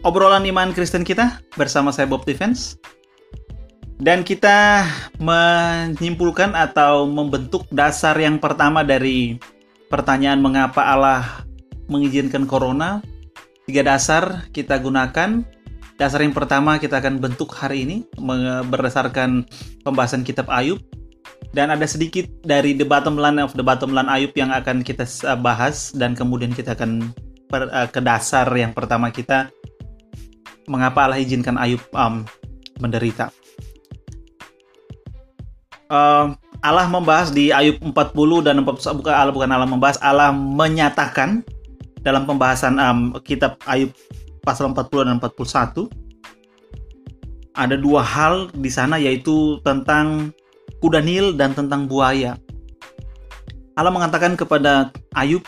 obrolan iman Kristen kita bersama saya Bob Defense. Dan kita menyimpulkan atau membentuk dasar yang pertama dari pertanyaan mengapa Allah mengizinkan corona. Tiga dasar kita gunakan. Dasar yang pertama kita akan bentuk hari ini berdasarkan pembahasan kitab Ayub. Dan ada sedikit dari the bottom line of the bottom line Ayub yang akan kita bahas dan kemudian kita akan eh, ke dasar yang pertama kita mengapa Allah izinkan Ayub um, menderita uh, Allah membahas di Ayub 40 dan 41 bukan Allah bukan Allah membahas Allah menyatakan dalam pembahasan um, kitab Ayub pasal 40 dan 41 ada dua hal di sana yaitu tentang kuda Nil dan tentang buaya. Allah mengatakan kepada Ayub,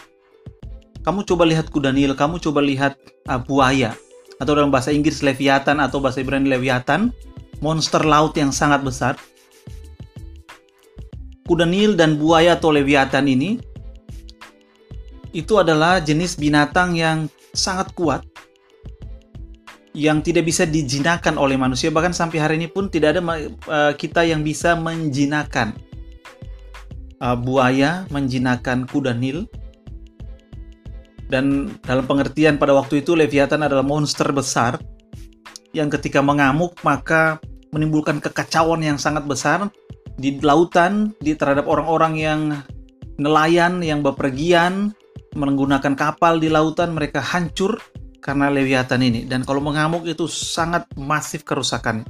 kamu coba lihat kuda Nil, kamu coba lihat uh, buaya atau dalam bahasa Inggris Leviathan atau bahasa Ibrani Leviathan, monster laut yang sangat besar. Kuda Nil dan buaya atau leviathan ini itu adalah jenis binatang yang sangat kuat yang tidak bisa dijinakan oleh manusia. Bahkan sampai hari ini pun tidak ada uh, kita yang bisa menjinakan. Uh, buaya menjinakan kuda Nil dan dalam pengertian pada waktu itu Leviathan adalah monster besar yang ketika mengamuk maka menimbulkan kekacauan yang sangat besar di lautan di terhadap orang-orang yang nelayan yang bepergian menggunakan kapal di lautan mereka hancur karena leviathan ini dan kalau mengamuk itu sangat masif kerusakan.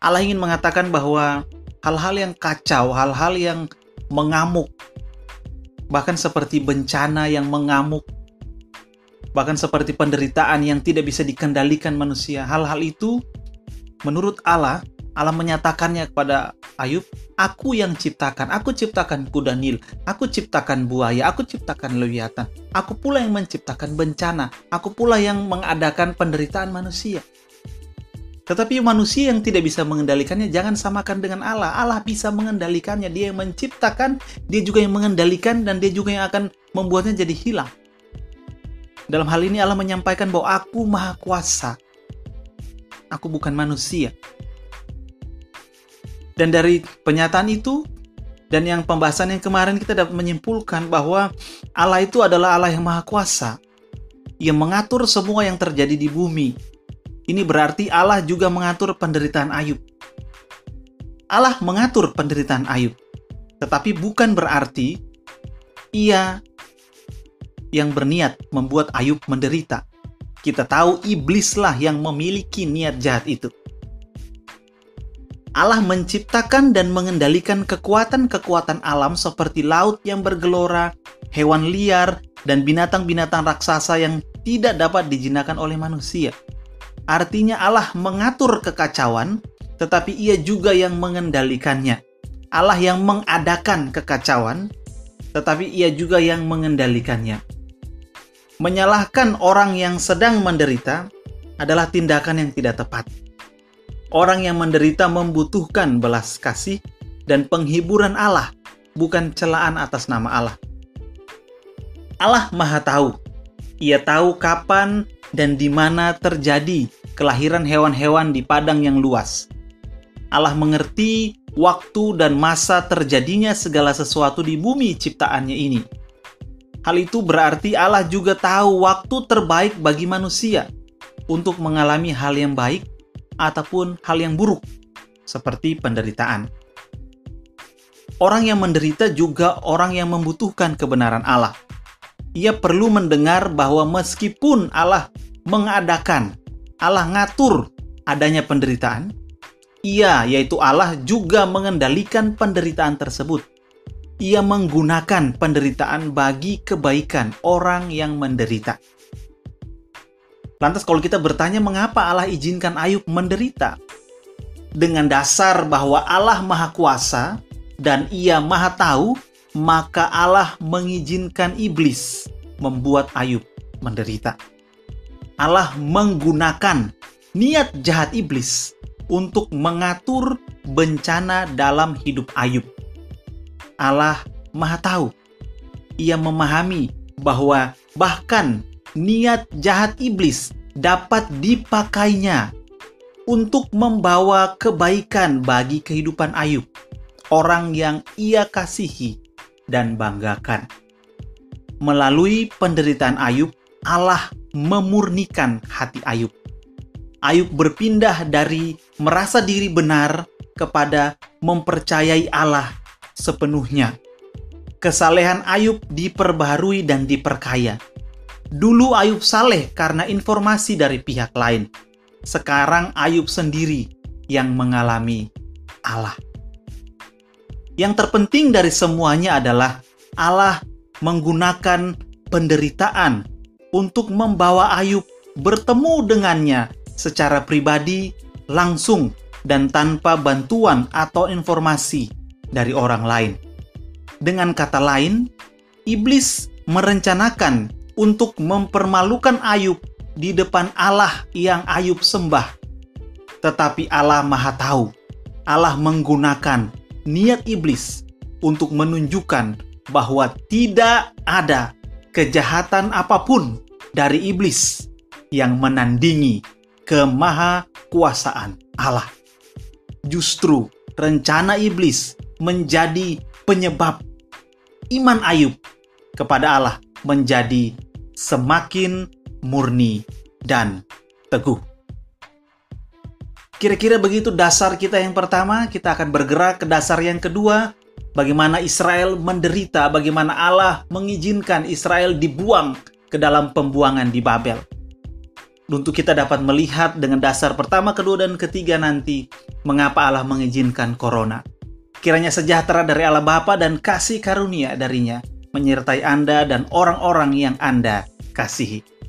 Allah ingin mengatakan bahwa hal-hal yang kacau, hal-hal yang mengamuk bahkan seperti bencana yang mengamuk bahkan seperti penderitaan yang tidak bisa dikendalikan manusia. Hal-hal itu menurut Allah Allah menyatakannya kepada Ayub, aku yang ciptakan, aku ciptakan kuda Nil, aku ciptakan buaya, aku ciptakan lewiatan, aku pula yang menciptakan bencana, aku pula yang mengadakan penderitaan manusia. Tetapi manusia yang tidak bisa mengendalikannya jangan samakan dengan Allah. Allah bisa mengendalikannya, dia yang menciptakan, dia juga yang mengendalikan dan dia juga yang akan membuatnya jadi hilang. Dalam hal ini Allah menyampaikan bahwa aku maha kuasa. Aku bukan manusia. Dan dari pernyataan itu dan yang pembahasan yang kemarin kita dapat menyimpulkan bahwa Allah itu adalah Allah yang maha kuasa. Ia mengatur semua yang terjadi di bumi. Ini berarti Allah juga mengatur penderitaan Ayub. Allah mengatur penderitaan Ayub. Tetapi bukan berarti ia yang berniat membuat Ayub menderita. Kita tahu iblislah yang memiliki niat jahat itu. Allah menciptakan dan mengendalikan kekuatan-kekuatan alam seperti laut yang bergelora, hewan liar, dan binatang-binatang raksasa yang tidak dapat dijinakan oleh manusia. Artinya Allah mengatur kekacauan, tetapi ia juga yang mengendalikannya. Allah yang mengadakan kekacauan, tetapi ia juga yang mengendalikannya. Menyalahkan orang yang sedang menderita adalah tindakan yang tidak tepat Orang yang menderita membutuhkan belas kasih dan penghiburan Allah, bukan celaan atas nama Allah. Allah Maha Tahu. Ia tahu kapan dan di mana terjadi kelahiran hewan-hewan di padang yang luas. Allah mengerti waktu dan masa terjadinya segala sesuatu di bumi ciptaannya ini. Hal itu berarti Allah juga tahu waktu terbaik bagi manusia untuk mengalami hal yang baik ataupun hal yang buruk, seperti penderitaan. Orang yang menderita juga orang yang membutuhkan kebenaran Allah. Ia perlu mendengar bahwa meskipun Allah mengadakan, Allah ngatur adanya penderitaan, ia, yaitu Allah, juga mengendalikan penderitaan tersebut. Ia menggunakan penderitaan bagi kebaikan orang yang menderita. Lantas kalau kita bertanya mengapa Allah izinkan Ayub menderita? Dengan dasar bahwa Allah Maha Kuasa dan Ia Maha Tahu, maka Allah mengizinkan iblis membuat Ayub menderita. Allah menggunakan niat jahat iblis untuk mengatur bencana dalam hidup Ayub. Allah Maha Tahu. Ia memahami bahwa bahkan niat jahat iblis dapat dipakainya untuk membawa kebaikan bagi kehidupan Ayub, orang yang ia kasihi dan banggakan. Melalui penderitaan Ayub, Allah memurnikan hati Ayub. Ayub berpindah dari merasa diri benar kepada mempercayai Allah sepenuhnya. Kesalehan Ayub diperbaharui dan diperkaya. Dulu Ayub saleh karena informasi dari pihak lain. Sekarang Ayub sendiri yang mengalami Allah. Yang terpenting dari semuanya adalah Allah menggunakan penderitaan untuk membawa Ayub bertemu dengannya secara pribadi, langsung, dan tanpa bantuan atau informasi dari orang lain. Dengan kata lain, iblis merencanakan untuk mempermalukan Ayub di depan Allah yang Ayub sembah. Tetapi Allah Maha Tahu, Allah menggunakan niat iblis untuk menunjukkan bahwa tidak ada kejahatan apa pun dari iblis yang menandingi kemahakuasaan Allah. Justru rencana iblis menjadi penyebab iman Ayub kepada Allah menjadi semakin murni dan teguh. Kira-kira begitu dasar kita yang pertama, kita akan bergerak ke dasar yang kedua, bagaimana Israel menderita, bagaimana Allah mengizinkan Israel dibuang ke dalam pembuangan di Babel. Untuk kita dapat melihat dengan dasar pertama, kedua, dan ketiga nanti, mengapa Allah mengizinkan corona. Kiranya sejahtera dari Allah Bapa dan kasih karunia darinya menyertai Anda dan orang-orang yang Anda kasihi.